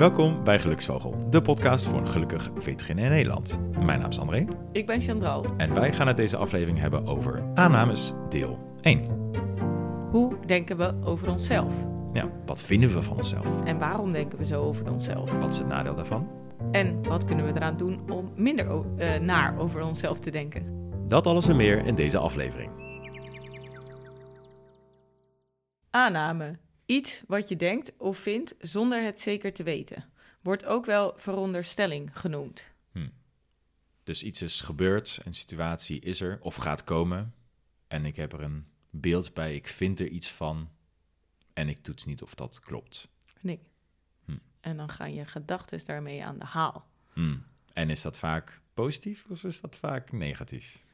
Welkom bij Geluksvogel, de podcast voor een gelukkig veterinair Nederland. Mijn naam is André Ik ben Chandral. en wij gaan het deze aflevering hebben over aannames deel 1. Hoe denken we over onszelf? Ja, wat vinden we van onszelf? En waarom denken we zo over onszelf? Wat is het nadeel daarvan? En wat kunnen we eraan doen om minder eh, naar over onszelf te denken? Dat alles en meer in deze aflevering. Aanname. Iets wat je denkt of vindt zonder het zeker te weten. Wordt ook wel veronderstelling genoemd. Dus iets is gebeurd, een situatie is er of gaat komen. En ik heb er een beeld bij, ik vind er iets van. En ik toets niet of dat klopt. Nee. Hm. En dan gaan je gedachten daarmee aan de haal. Hmm. En is dat vaak positief of is dat vaak negatief?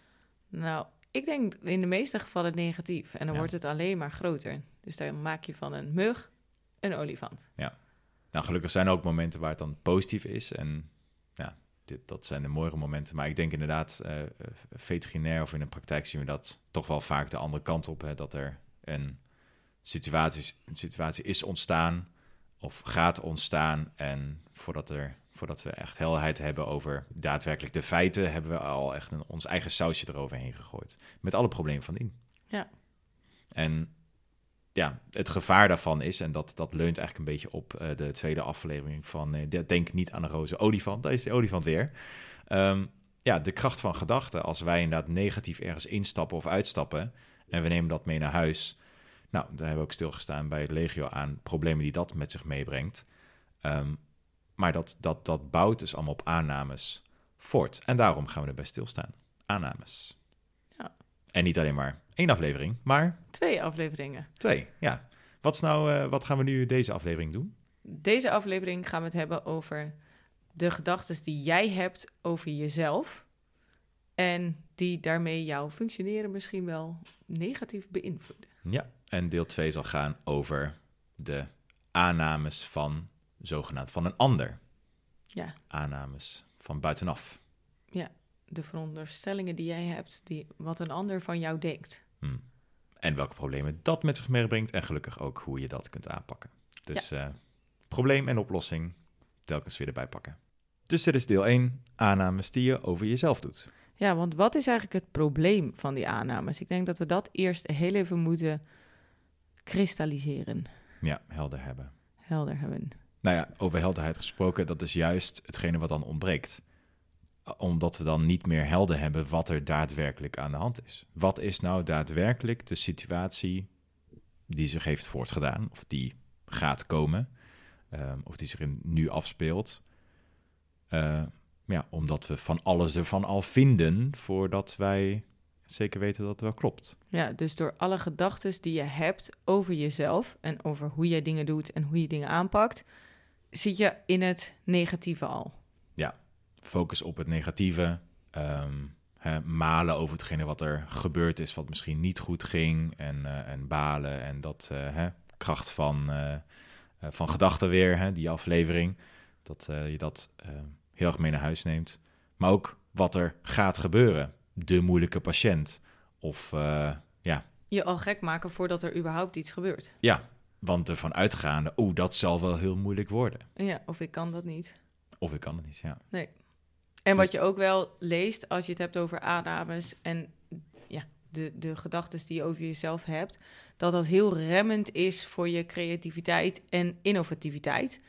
Nou, ik denk in de meeste gevallen negatief. En dan Ja. wordt het alleen maar groter. Dus dan maak je van een mug een olifant. Nou, gelukkig zijn er ook momenten waar het dan positief is. En ja, dit, dat zijn de mooiere momenten. Maar ik denk inderdaad, eh eh, veterinair of in de praktijk zien we dat toch wel vaak de andere kant op. Hè, dat er een situatie, een situatie is ontstaan of gaat ontstaan. En voordat, er, voordat we echt helderheid hebben over daadwerkelijk de feiten, hebben we al echt een, ons eigen sausje eroverheen gegooid. Met alle problemen van dien. Ja. En ja, het gevaar daarvan is, en dat, dat leunt eigenlijk een beetje op eh, de tweede aflevering van eh, de- Denk niet aan een roze olifant. Daar is de olifant weer. Ehm, ja, de kracht van gedachten. Als wij inderdaad negatief ergens instappen of uitstappen en we nemen dat mee naar huis. Nou, daar hebben we ook stilgestaan bij het legio aan problemen die dat met zich meebrengt. Ehm, maar dat, dat, dat bouwt dus allemaal op aannames voort. En daarom gaan we erbij stilstaan. Aannames. Ja. En niet alleen maar één aflevering, maar Twee afleveringen. Twee, ja. Wat, is nou, eh, wat gaan we nu deze aflevering doen? Deze aflevering gaan we het hebben over de gedachten die jij hebt over jezelf. En die daarmee jouw functioneren misschien wel negatief beïnvloeden. Ja. En deel 2 zal gaan over de aannames van zogenaamd van een ander. Ja, Aannames van buitenaf. de veronderstellingen die jij hebt, die, wat een ander van jou denkt. Hm. En welke problemen dat met zich meebrengt. En gelukkig ook hoe je dat kunt aanpakken. Dus eh, probleem en oplossing telkens weer erbij pakken. Dus dit is deel 1, aannames die je over jezelf doet. Ja, want wat is eigenlijk het probleem van die aannames? Ik denk dat we dat eerst heel even moeten kristalliseren, Ja, helder hebben. helder hebben. Nou ja, over helderheid gesproken, dat is juist hetgene wat dan ontbreekt. Omdat we dan niet meer helder hebben wat er daadwerkelijk aan de hand is. Wat is nou daadwerkelijk de situatie die zich heeft voortgedaan, of die gaat komen, ehm, of die zich nu afspeelt? Eh, ja, omdat we van alles ervan al vinden voordat wij zeker weten dat het wel klopt. Ja, dus door alle gedachten die je hebt over jezelf en over hoe je dingen doet en hoe je dingen aanpakt, zit je in het negatieve al. focus op het negatieve. ehm, hè, malen over hetgene wat er gebeurd is, wat misschien niet goed ging. En, eh, en balen en dat eh, hè, kracht van, eh, van gedachten weer, hè, die aflevering. Dat je dat heel erg mee naar huis neemt. Maar ook wat er gaat gebeuren. De moeilijke patiënt. Of ja, Je al gek maken voordat er überhaupt iets gebeurt. ja, want ervan uitgaande, oeh, dat zal wel heel moeilijk worden. Ja, of ik kan dat niet. Of ik kan het niet, ja. En wat je ook wel leest als je het hebt over aannames en ja, de, de gedachten die je over jezelf hebt, dat dat heel remmend is voor je creativiteit en innovativiteit.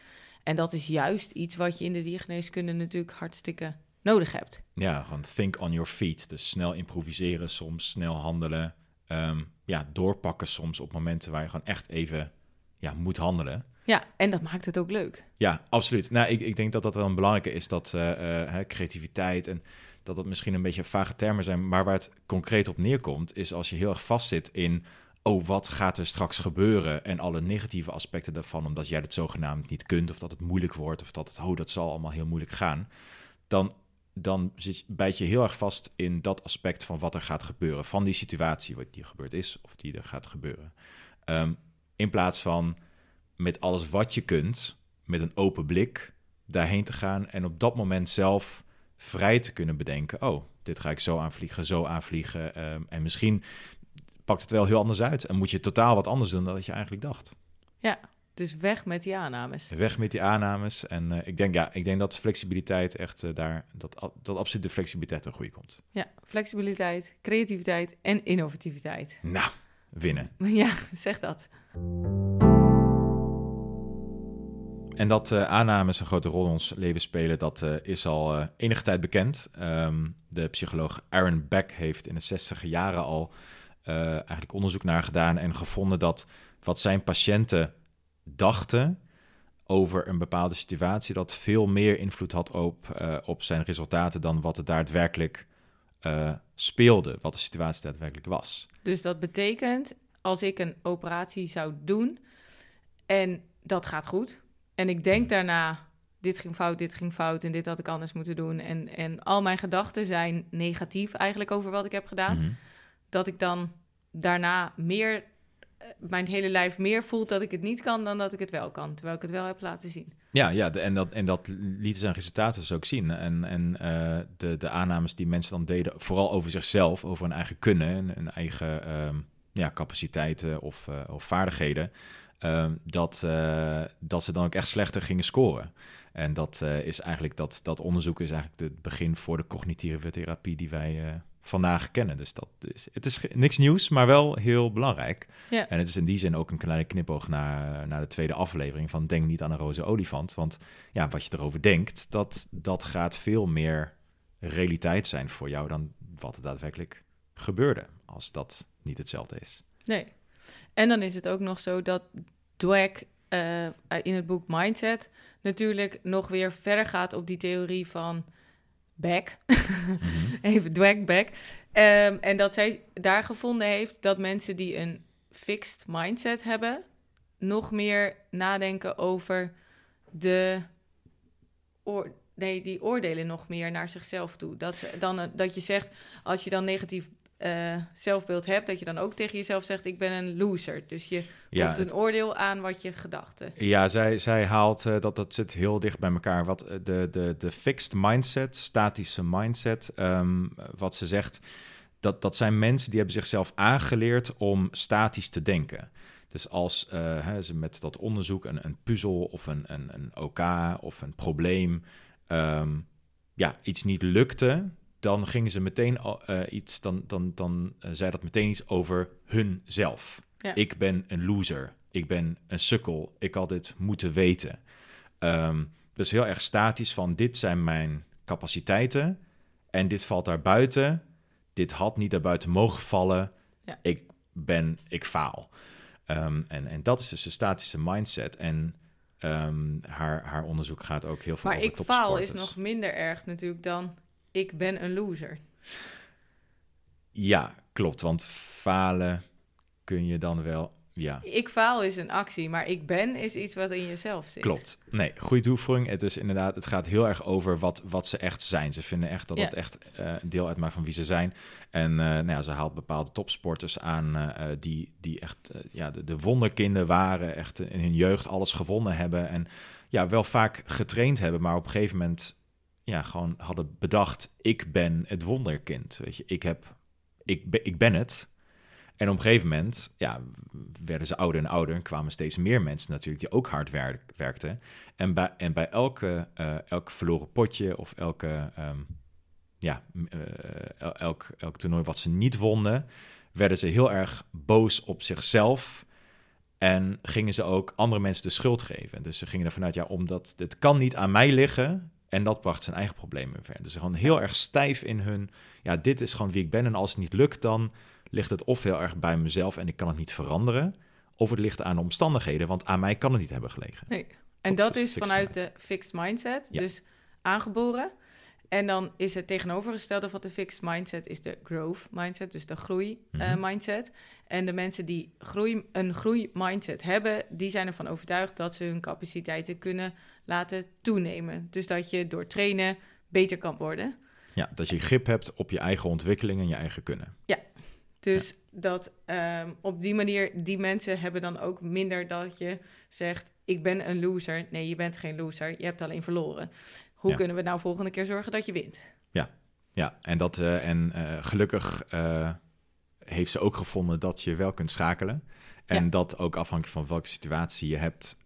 En dat is juist iets wat je in de diergeneeskunde natuurlijk hartstikke nodig hebt. Ja, gewoon think on your feet. Dus snel improviseren soms, snel handelen. Ehm, ja, doorpakken soms op momenten waar je gewoon echt even ja, moet handelen. Ja, en dat maakt het ook leuk. Ja, absoluut. Nou, ik, ik denk dat dat wel een belangrijke is, dat eh, eh, creativiteit en dat dat misschien een beetje vage termen zijn, maar waar het concreet op neerkomt, is als je heel erg vastzit in, oh, wat gaat er straks gebeuren en alle negatieve aspecten daarvan, omdat jij het zogenaamd niet kunt, of dat het moeilijk wordt, of dat het, oh, dat zal allemaal heel moeilijk gaan, dan, dan zit, bijt je heel erg vast in dat aspect van wat er gaat gebeuren, van die situatie wat die gebeurd is, of die er gaat gebeuren. Ehm, in plaats van met alles wat je kunt, met een open blik daarheen te gaan en op dat moment zelf vrij te kunnen bedenken: oh, dit ga ik zo aanvliegen, zo aanvliegen. ehm, en misschien pakt het wel heel anders uit en moet je totaal wat anders doen dan wat je eigenlijk dacht. Ja, Dus weg met die aannames. Weg met die aannames. En uh, ik, denk, ja, ik denk dat flexibiliteit echt uh, daar, dat, dat absoluut de flexibiliteit ten goede komt. Ja, flexibiliteit, creativiteit en innovativiteit. Nou, winnen. Ja, zeg dat. En dat uh, aannames een grote rol in ons leven spelen, dat uh, is al uh, enige tijd bekend. Um, de psycholoog Aaron Beck heeft in de 60 jaren al eigenlijk onderzoek naar gedaan en gevonden dat wat zijn patiënten dachten over een bepaalde situatie, dat veel meer invloed had op, op zijn resultaten dan wat het daadwerkelijk speelde, wat de situatie daadwerkelijk was. Dus dat betekent, als ik een operatie zou doen en dat gaat goed, en ik denk daarna, dit ging fout, dit ging fout en dit had ik anders moeten doen. En, en al mijn gedachten zijn negatief eigenlijk over wat ik heb gedaan. Mhm. Dat ik dan daarna meer, eh, mijn hele lijf meer voelt dat ik het niet kan dan dat ik het wel kan. Terwijl ik het wel heb laten zien. Ja, ja en, dat, en dat lieten zijn resultaten dus ook zien. En, en uh, de, de aannames die mensen dan deden, vooral over zichzelf, over hun eigen kunnen, hun eigen um, ja, capaciteiten of, uh, of vaardigheden. Ehm, dat, uh, dat ze dan ook echt slechter gingen scoren. En dat uh, is eigenlijk dat, dat onderzoek is eigenlijk het begin voor de cognitieve therapie die wij uh, vandaag kennen. Dus dat is, het is niks nieuws, maar wel heel belangrijk. Ja. En het is in die zin ook een kleine knipoog naar, naar de tweede aflevering van Denk niet aan een roze olifant. Want ja, wat je erover denkt, dat, dat gaat veel meer realiteit zijn voor jou dan wat er daadwerkelijk gebeurde. Als dat niet hetzelfde is. Nee. En dan is het ook nog zo dat Dweck uh, in het boek Mindset natuurlijk nog weer verder gaat op die theorie van Beck. Mhm. Even Dweck, Beck. Um, en dat zij daar gevonden heeft dat mensen die een fixed mindset hebben, nog meer nadenken over de. Nee, die oordelen nog meer naar zichzelf toe. Dat, ze, dan, dat je zegt, als je dan negatief uh, zelfbeeld hebt, dat je dan ook tegen jezelf zegt: Ik ben een loser. Dus je Ja, komt een het- oordeel aan wat je gedachten. Ja, zij, zij haalt eh, dat dat zit heel dicht bij elkaar. Wat eh, de, de, de fixed mindset, statische mindset, ehm, wat ze zegt, dat, dat zijn mensen die hebben zichzelf aangeleerd om statisch te denken. Dus als eh, hè, ze met dat onderzoek een, een puzzel of een, een, een OK of een probleem ehm, ja, iets niet lukte, dan gingen ze meteen eh, iets, dan, dan, dan eh, zei dat meteen iets over hunzelf. Ja. Ik ben een loser. Ik ben een sukkel. Ik had dit moeten weten. Ehm, dus heel erg statisch van dit zijn mijn capaciteiten en dit valt daar buiten. Dit had niet daarbuiten mogen vallen. Ja. Ik ben, ik faal. Ehm, en, en dat is dus een statische mindset. En ehm, haar, haar onderzoek gaat ook heel veel Maar over ik faal is nog minder erg natuurlijk dan ik ben een loser. Ja, klopt. Want falen kun je dan wel. Ja, Ik faal is een actie, maar ik ben is iets wat in jezelf zit. klopt. Nee, goede toevoeging. Het is inderdaad, het gaat heel erg over wat, wat ze echt zijn. Ze vinden echt dat Ja. het echt een deel uitmaakt van wie ze zijn. En eh, nou ja, ze haalt bepaalde topsporters aan eh, die, die echt ja, de, de wonderkinden waren. Echt in hun jeugd alles gewonnen hebben. En ja, wel vaak getraind hebben, maar op een gegeven moment ja, gewoon hadden bedacht: ik ben het wonderkind. Weet je, ik heb, ik, ben- ik ben het. En op een gegeven moment ja, werden ze ouder en ouder en kwamen steeds meer mensen natuurlijk die ook hard werk, werkten. En bij, en bij elke, eh, elk verloren potje of elke, ehm, ja, eh, el- elk, elk toernooi wat ze niet wonnen, werden ze heel erg boos op zichzelf. En gingen ze ook andere mensen de schuld geven. Dus ze gingen ervan uit, ja, omdat het kan niet aan mij liggen. En dat bracht zijn eigen problemen ver. Dus gewoon heel erg stijf in hun, ja, dit is gewoon wie ik ben. En als het niet lukt, dan ligt het of heel erg bij mezelf en ik kan het niet veranderen. Of het ligt aan de omstandigheden, want aan mij kan het niet hebben gelegen. Nee. En Dat dat is vanuit mindset. de fixed mindset, Ja. dus aangeboren. En dan is het tegenovergestelde van de fixed mindset is de growth mindset, dus de groei eh, Mhm. mindset. En de mensen die groei, een groei mindset hebben, die zijn ervan overtuigd dat ze hun capaciteiten kunnen laten toenemen. Dus dat je door trainen beter kan worden. Ja, dat je grip hebt op je eigen ontwikkeling en je eigen kunnen. Dus dat ehm, op die manier, die mensen hebben dan ook minder dat je zegt: Ik ben een loser. Nee, je bent geen loser. Je hebt alleen verloren. Hoe Ja. kunnen we nou volgende keer zorgen dat je wint? Ja, en, dat, eh, en eh, gelukkig eh, heeft ze ook gevonden dat je wel kunt schakelen. En dat ook afhankelijk van welke situatie je hebt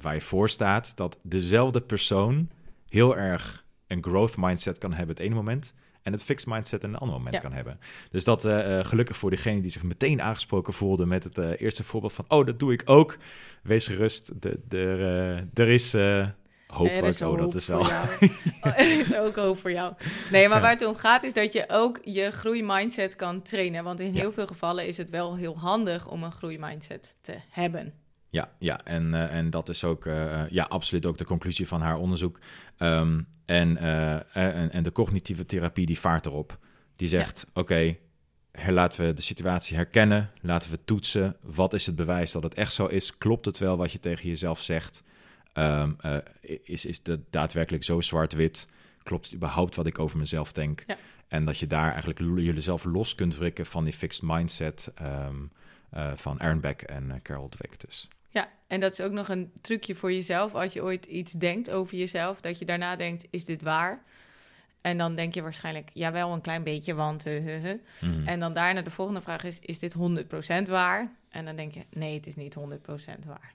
waar je voor staat, dat dezelfde persoon heel erg een growth mindset kan hebben het ene moment en het fixed mindset een ander moment kan hebben. Dus dat uh, gelukkig voor degene die zich meteen aangesproken voelde met het uh, eerste voorbeeld van, oh, dat doe ik ook. Wees gerust, de, de, er is hoop. Er is oh, dat is wel. oh, er is ook hoop voor jou. Nee, maar waar het om gaat is dat je ook je groeimindset kan trainen. Want in heel veel gevallen is het wel heel handig om een groeimindset te hebben. Ja, ja en, uh, en dat is ook uh, ja, absoluut ook de conclusie van haar onderzoek. Um, en, uh, en, en, de cognitieve therapie die vaart erop. Die zegt, ja. oké, okay, laten we de situatie herkennen. Laten we toetsen. Wat is het bewijs dat het echt zo is? Klopt het wel wat je tegen jezelf zegt? Um, is, is het daadwerkelijk zo zwart-wit? Klopt het überhaupt wat ik over mezelf denk? Ja. En dat je daar eigenlijk jezelf los kunt wrikken van die fixed mindset um, van Aaron Beck en Carol Dweck dus. Ja, en dat is ook nog een trucje voor jezelf. Als je ooit iets denkt over jezelf, dat je daarna denkt, is dit waar? En dan denk je waarschijnlijk, ja wel een klein beetje, want... Uh, uh, mm. En dan daarna de volgende vraag is, is dit 100% waar? En dan denk je, nee, het is niet 100% waar.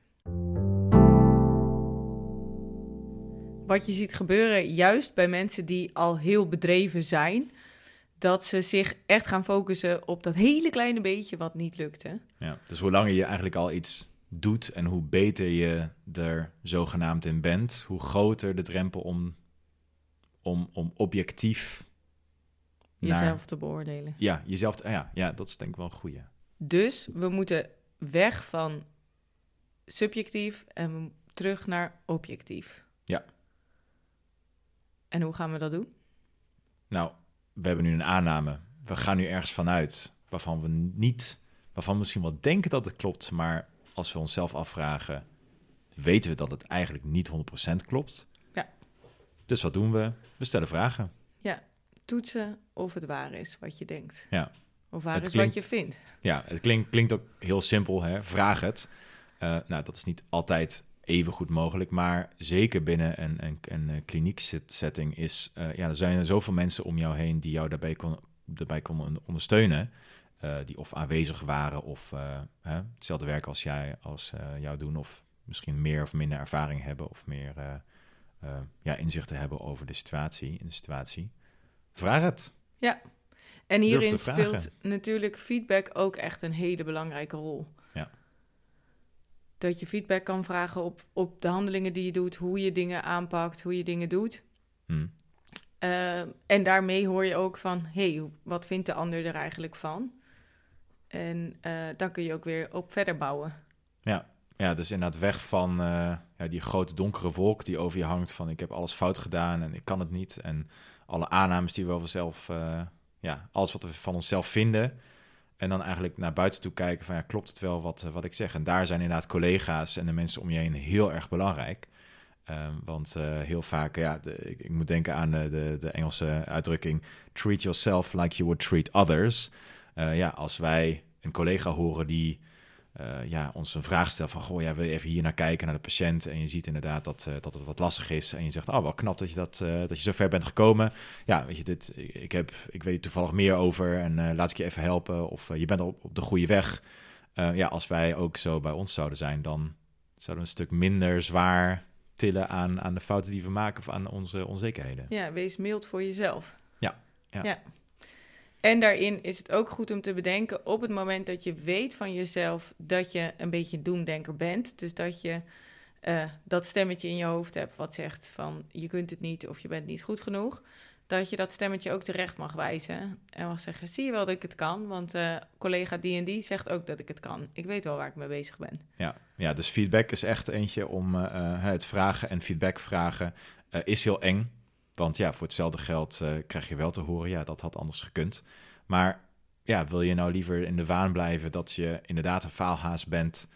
Wat je ziet gebeuren, juist bij mensen die al heel bedreven zijn... dat ze zich echt gaan focussen op dat hele kleine beetje wat niet lukte. Ja, dus hoe langer je eigenlijk al iets doet en hoe beter je er zogenaamd in bent, hoe groter de drempel om, om, om objectief jezelf te beoordelen. Ja, jezelf. Te, ja, ja, dat is denk ik wel een goede. Dus we moeten weg van subjectief en terug naar objectief. Ja. En hoe gaan we dat doen? Nou, we hebben nu een aanname. We gaan nu ergens vanuit waarvan we niet, waarvan we misschien wel denken dat het klopt, maar als we onszelf afvragen, weten we dat het eigenlijk niet 100% klopt. Ja. Dus wat doen we? We stellen vragen. Ja, toetsen of het waar is wat je denkt. Ja. Of waar is wat je vindt. Ja, het klinkt, klinkt ook heel simpel, hè? vraag het. Uh, nou, dat is niet altijd even goed mogelijk, maar zeker binnen een, een, een eh, kliniek setting is, uh, ja, er zijn er zoveel mensen om jou heen die jou daarbij, kon, daarbij konden ondersteunen. Uh, die of aanwezig waren of uh, hè, hetzelfde werk als jij als jou doen, of misschien meer of minder ervaring hebben of meer ja, inzichten hebben over de situatie, in de situatie. Vraag het. Ja, en hierin speelt natuurlijk feedback ook echt een hele belangrijke rol. Dat je feedback kan vragen op, op de handelingen die je doet, hoe je dingen aanpakt, hoe je dingen doet. Hmm. en daarmee hoor je ook van, hé, hey, wat vindt de ander er eigenlijk van? En uh, dan kun je ook weer op verder bouwen. Ja, ja dus inderdaad weg van uh, ja, die grote donkere wolk die over je hangt van ik heb alles fout gedaan en ik kan het niet. En alle aannames die we over zelf, ja, alles wat we van onszelf vinden. En dan eigenlijk naar buiten toe kijken van ja, klopt het wel wat, wat ik zeg? En daar zijn inderdaad collega's en de mensen om je heen heel erg belangrijk. Um, want uh, heel vaak, ja, ik, moet denken aan de, de, de, Engelse uitdrukking: treat yourself like you would treat others. Ja, als wij een collega horen die uh, ja, ons een vraag stelt van... goh, ja, wil je even hier naar kijken, naar de patiënt... en je ziet inderdaad dat, uh, dat het wat lastig is... en je zegt, oh, wel knap dat je, dat, uh, dat je zo ver bent gekomen. Ja, weet je, dit, ik, heb, ik weet toevallig meer over... en laat ik je even helpen, of je bent op, op de goede weg. ja, als wij ook zo bij ons zouden zijn... dan zouden we een stuk minder zwaar tillen aan, aan de fouten die we maken... of aan onze onzekerheden. Ja, wees mild voor jezelf. Ja, ja. ja. En daarin is het ook goed om te bedenken op het moment dat je weet van jezelf dat je een beetje doemdenker bent. Dus dat je uh, dat stemmetje in je hoofd hebt wat zegt van je kunt het niet of je bent niet goed genoeg. Dat je dat stemmetje ook terecht mag wijzen. En mag zeggen, zie je wel dat ik het kan? Want uh, collega die en die zegt ook dat ik het kan. Ik weet wel waar ik mee bezig ben. Ja, ja dus feedback is echt eentje om uh, het vragen en feedback vragen is heel eng. Want ja, voor hetzelfde geld uh, krijg je wel te horen, ja, dat had anders gekund. Maar ja, wil je nou liever in de waan blijven dat je inderdaad een faalhaas bent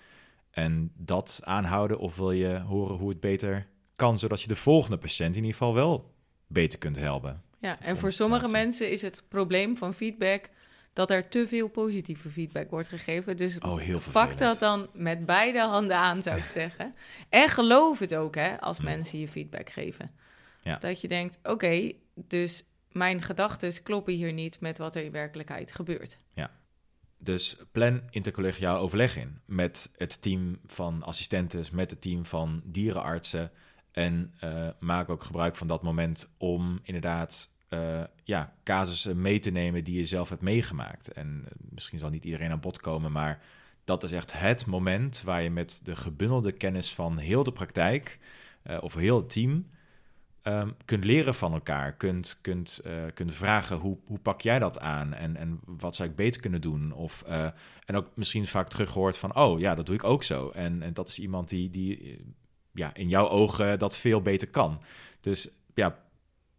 en dat aanhouden? Of wil je horen hoe het beter kan, zodat je de volgende patiënt in ieder geval wel beter kunt helpen? Ja, en voor sommige mensen is het probleem van feedback dat er te veel positieve feedback wordt gegeven. Dus oh, pak dat dan met beide handen aan, zou ik zeggen. En geloof het ook, hè, als hm. mensen je feedback geven. Ja. Dat je denkt, oké, dus mijn gedachten kloppen hier niet met wat er in werkelijkheid gebeurt. Ja. dus plan intercollegiaal overleg in met het team van assistenten, met het team van dierenartsen. En uh, maak ook gebruik van dat moment om inderdaad uh, ja, casussen mee te nemen die je zelf hebt meegemaakt. En uh, misschien zal niet iedereen aan bod komen, maar dat is echt het moment waar je met de gebundelde kennis van heel de praktijk of heel het team um, kunt leren van elkaar. Kunt, kunt, uh, kunt vragen hoe, hoe pak jij dat aan en, en wat zou ik beter kunnen doen? Of, uh, en ook misschien vaak teruggehoord van, oh ja, dat doe ik ook zo. En, en dat is iemand die, die ja, in jouw ogen dat veel beter kan. Dus ja,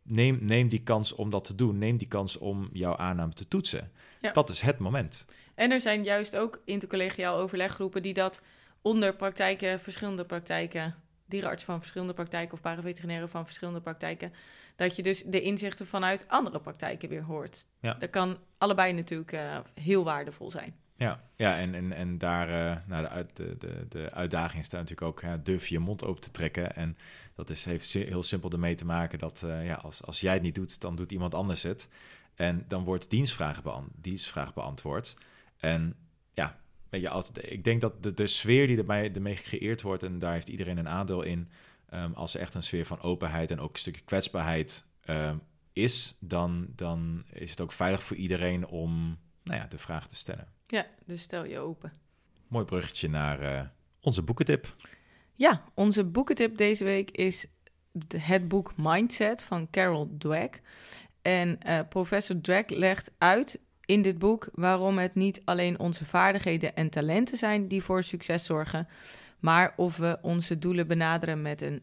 neem, neem die kans om dat te doen. Neem die kans om jouw aanname te toetsen. Ja. Dat is het moment. En er zijn juist ook intercollegiaal overleggroepen die dat onder praktijken, verschillende praktijken dierenarts van verschillende praktijken of paraveterinairen van verschillende praktijken, dat je dus de inzichten vanuit andere praktijken weer hoort. Ja. Dat kan allebei natuurlijk uh, heel waardevol zijn. Ja, ja en, en, en daar, uh, nou, de, de, de uitdaging staat natuurlijk ook, ja, durf je je mond open te trekken. En dat is, heeft heel simpel ermee te maken dat uh, ja, als, als jij het niet doet, dan doet iemand anders het. En dan wordt dienstvraag, beant dienstvraag beantwoord. En ja, Weet je, als, ik denk dat de, de sfeer die erbij, ermee gecreëerd wordt, en daar heeft iedereen een aandeel in, um, als er echt een sfeer van openheid en ook een stukje kwetsbaarheid um, is, dan, dan is het ook veilig voor iedereen om nou ja, de vraag te stellen. Ja, dus stel je open. Mooi bruggetje naar uh, onze boekentip. Ja, onze boekentip deze week is het boek Mindset van Carol Dweck. En uh, professor Dweck legt uit in dit boek waarom het niet alleen onze vaardigheden en talenten zijn die voor succes zorgen, maar of we onze doelen benaderen met een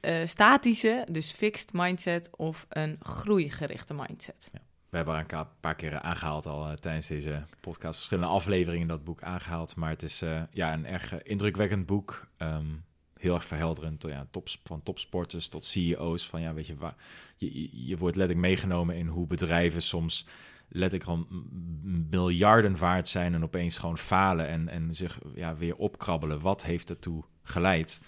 uh, statische, dus fixed mindset of een groeigerichte mindset. We hebben er een paar keer aangehaald al uh, tijdens deze podcast, verschillende afleveringen dat boek aangehaald, maar het is uh, ja, een erg indrukwekkend boek. Um, heel erg verhelderend. Ja, tops, van topsporters tot CEO's. Van ja, weet je, waar, je, je wordt letterlijk meegenomen in hoe bedrijven soms letterlijk gewoon miljarden waard zijn en opeens gewoon falen en, en zich ja, weer opkrabbelen. Wat heeft ertoe geleid?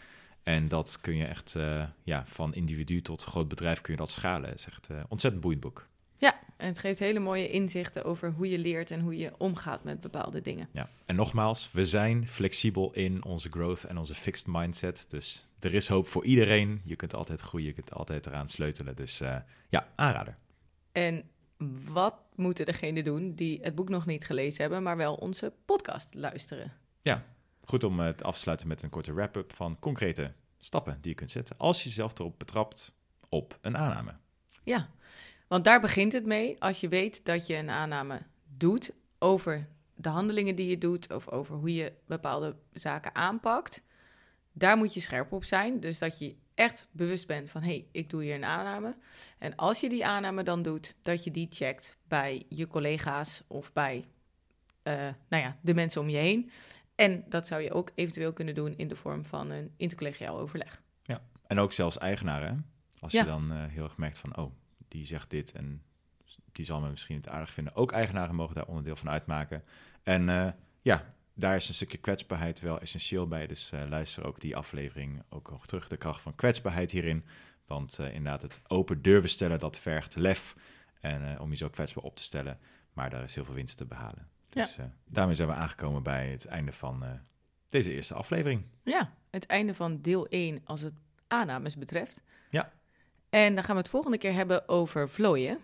En dat kun je echt uh, ja, van individu tot groot bedrijf kun je dat schalen. Het is echt uh, ontzettend boeiend boek. Ja, en het geeft hele mooie inzichten over hoe je leert en hoe je omgaat met bepaalde dingen. Ja, en nogmaals, we zijn flexibel in onze growth en onze fixed mindset. Dus er is hoop voor iedereen. Je kunt altijd groeien, je kunt altijd eraan sleutelen. Dus uh, ja, aanrader. En wat moeten degenen doen die het boek nog niet gelezen hebben, maar wel onze podcast luisteren? Ja, goed om het af te sluiten met een korte wrap-up van concrete stappen die je kunt zetten als je jezelf erop betrapt op een aanname. Ja, want daar begint het mee. Als je weet dat je een aanname doet over de handelingen die je doet of over hoe je bepaalde zaken aanpakt, daar moet je scherp op zijn. Dus dat je echt bewust bent van hé, hey, ik doe hier een aanname. En als je die aanname dan doet, dat je die checkt bij je collega's of bij uh, nou ja, de mensen om je heen. En dat zou je ook eventueel kunnen doen in de vorm van een intercollegiaal overleg. Ja, en ook zelfs eigenaren. Als je dan uh, heel erg merkt van, oh, die zegt dit en die zal me misschien het aardig vinden. Ook eigenaren mogen daar onderdeel van uitmaken. En uh, ja, daar is een stukje kwetsbaarheid wel essentieel bij. Dus uh, luister ook die aflevering ook nog terug. De kracht van kwetsbaarheid hierin. Want uh, inderdaad, het open durven stellen, dat vergt lef. En uh, om je zo kwetsbaar op te stellen. Maar daar is heel veel winst te behalen. Dus ja. daarmee zijn we aangekomen bij het einde van deze eerste aflevering. Ja, het einde van deel 1 als het aannames betreft. Ja. En dan gaan we het volgende keer hebben over vlooien.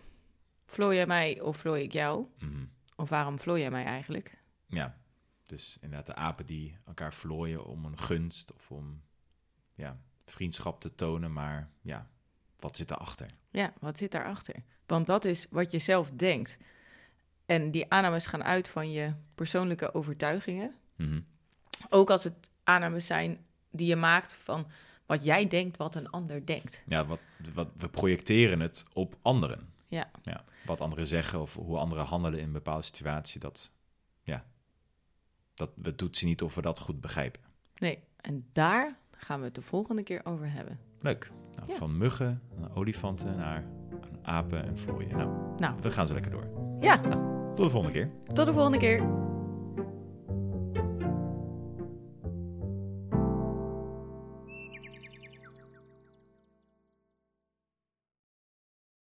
Vlooi jij mij of vlooi ik jou? Mm -hmm. Of waarom vlooi jij mij eigenlijk? Ja, dus inderdaad de apen die elkaar vlooien om een gunst of om ja, vriendschap te tonen. Maar ja, wat zit daarachter? Ja, wat zit daarachter? Want dat is wat je zelf denkt. En die aannames gaan uit van je persoonlijke overtuigingen. Mm Ook als het aannames zijn die je maakt van wat jij denkt, wat een ander denkt. Ja, wat, wat, we projecteren het op anderen. Ja. ja. Wat anderen zeggen of hoe anderen handelen in een bepaalde situatie, dat, ja, dat, we toetsen niet of we dat goed begrijpen. Nee, en daar gaan we het de volgende keer over hebben. Leuk. Nou, Van muggen naar olifanten naar apen en vlooien. Nou, nou, we gaan ze lekker door. Ja. Nou, tot de volgende keer. Tot de volgende keer.